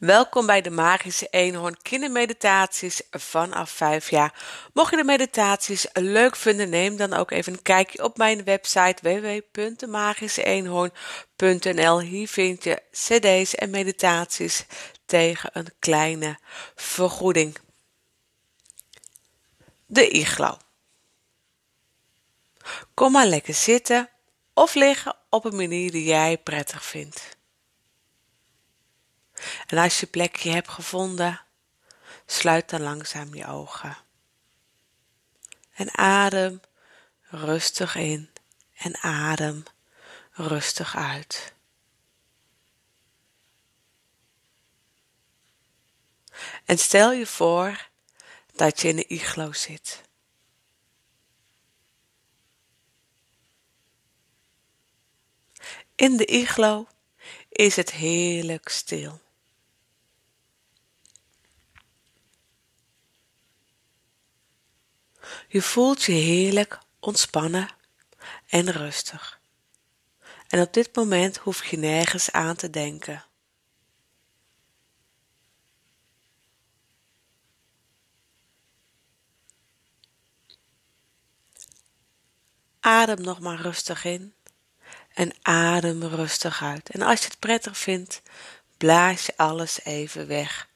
Welkom bij de Magische Eenhoorn Kindermeditaties vanaf 5 jaar. Mocht je de meditaties leuk vinden, neem dan ook even een kijkje op mijn website www.magischeeenhoorn.nl. Hier vind je cd's en meditaties tegen een kleine vergoeding. De iglo. Kom maar lekker zitten of liggen op een manier die jij prettig vindt. En als je plekje hebt gevonden, sluit dan langzaam je ogen. En adem rustig in en adem rustig uit. En stel je voor dat je in een iglo zit. In de iglo is het heerlijk stil. Je voelt je heerlijk ontspannen en rustig. En op dit moment hoef je nergens aan te denken. Adem nog maar rustig in en adem rustig uit. En als je het prettig vindt, blaas je alles even weg.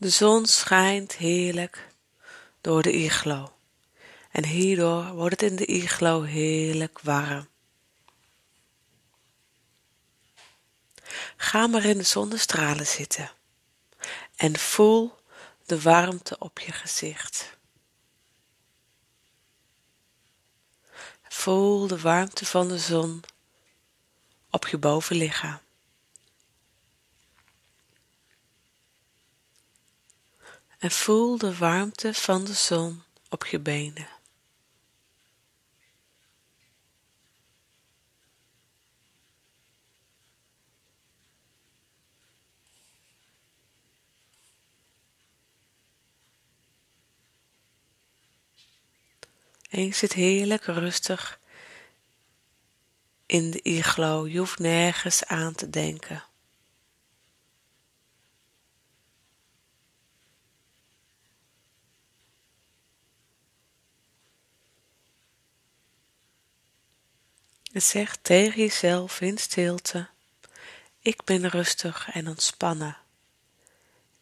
De zon schijnt heerlijk door de iglo. En hierdoor wordt het in de iglo heerlijk warm. Ga maar in de zonnestralen zitten en voel de warmte op je gezicht. Voel de warmte van de zon op je bovenlichaam. En voel de warmte van de zon op je benen. En je zit heerlijk rustig in de iglo. Je hoeft nergens aan te denken. En zeg tegen jezelf in stilte: Ik ben rustig en ontspannen.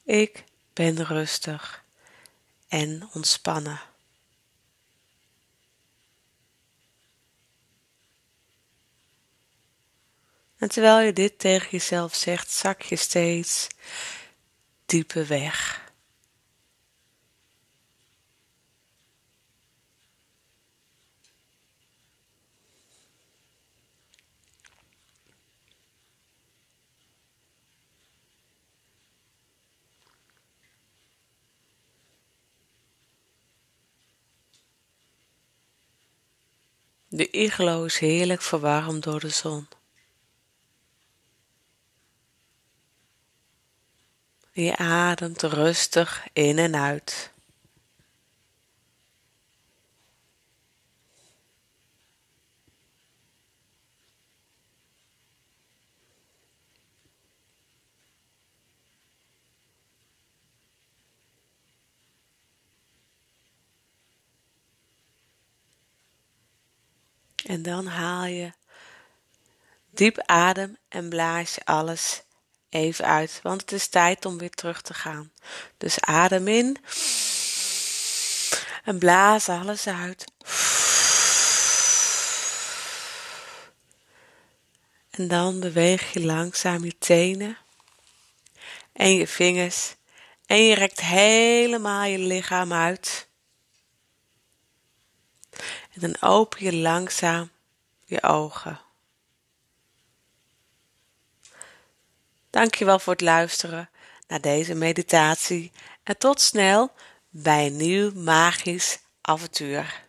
Ik ben rustig en ontspannen. En terwijl je dit tegen jezelf zegt, zak je steeds dieper weg. De iglo is heerlijk verwarmd door de zon. Je ademt rustig in en uit. En dan haal je diep adem en blaas je alles even uit, want het is tijd om weer terug te gaan. Dus adem in en blaas alles uit. En dan beweeg je langzaam je tenen en je vingers en je rekt helemaal je lichaam uit. En dan open je langzaam je ogen. Dankjewel voor het luisteren naar deze meditatie en tot snel bij een nieuw magisch avontuur.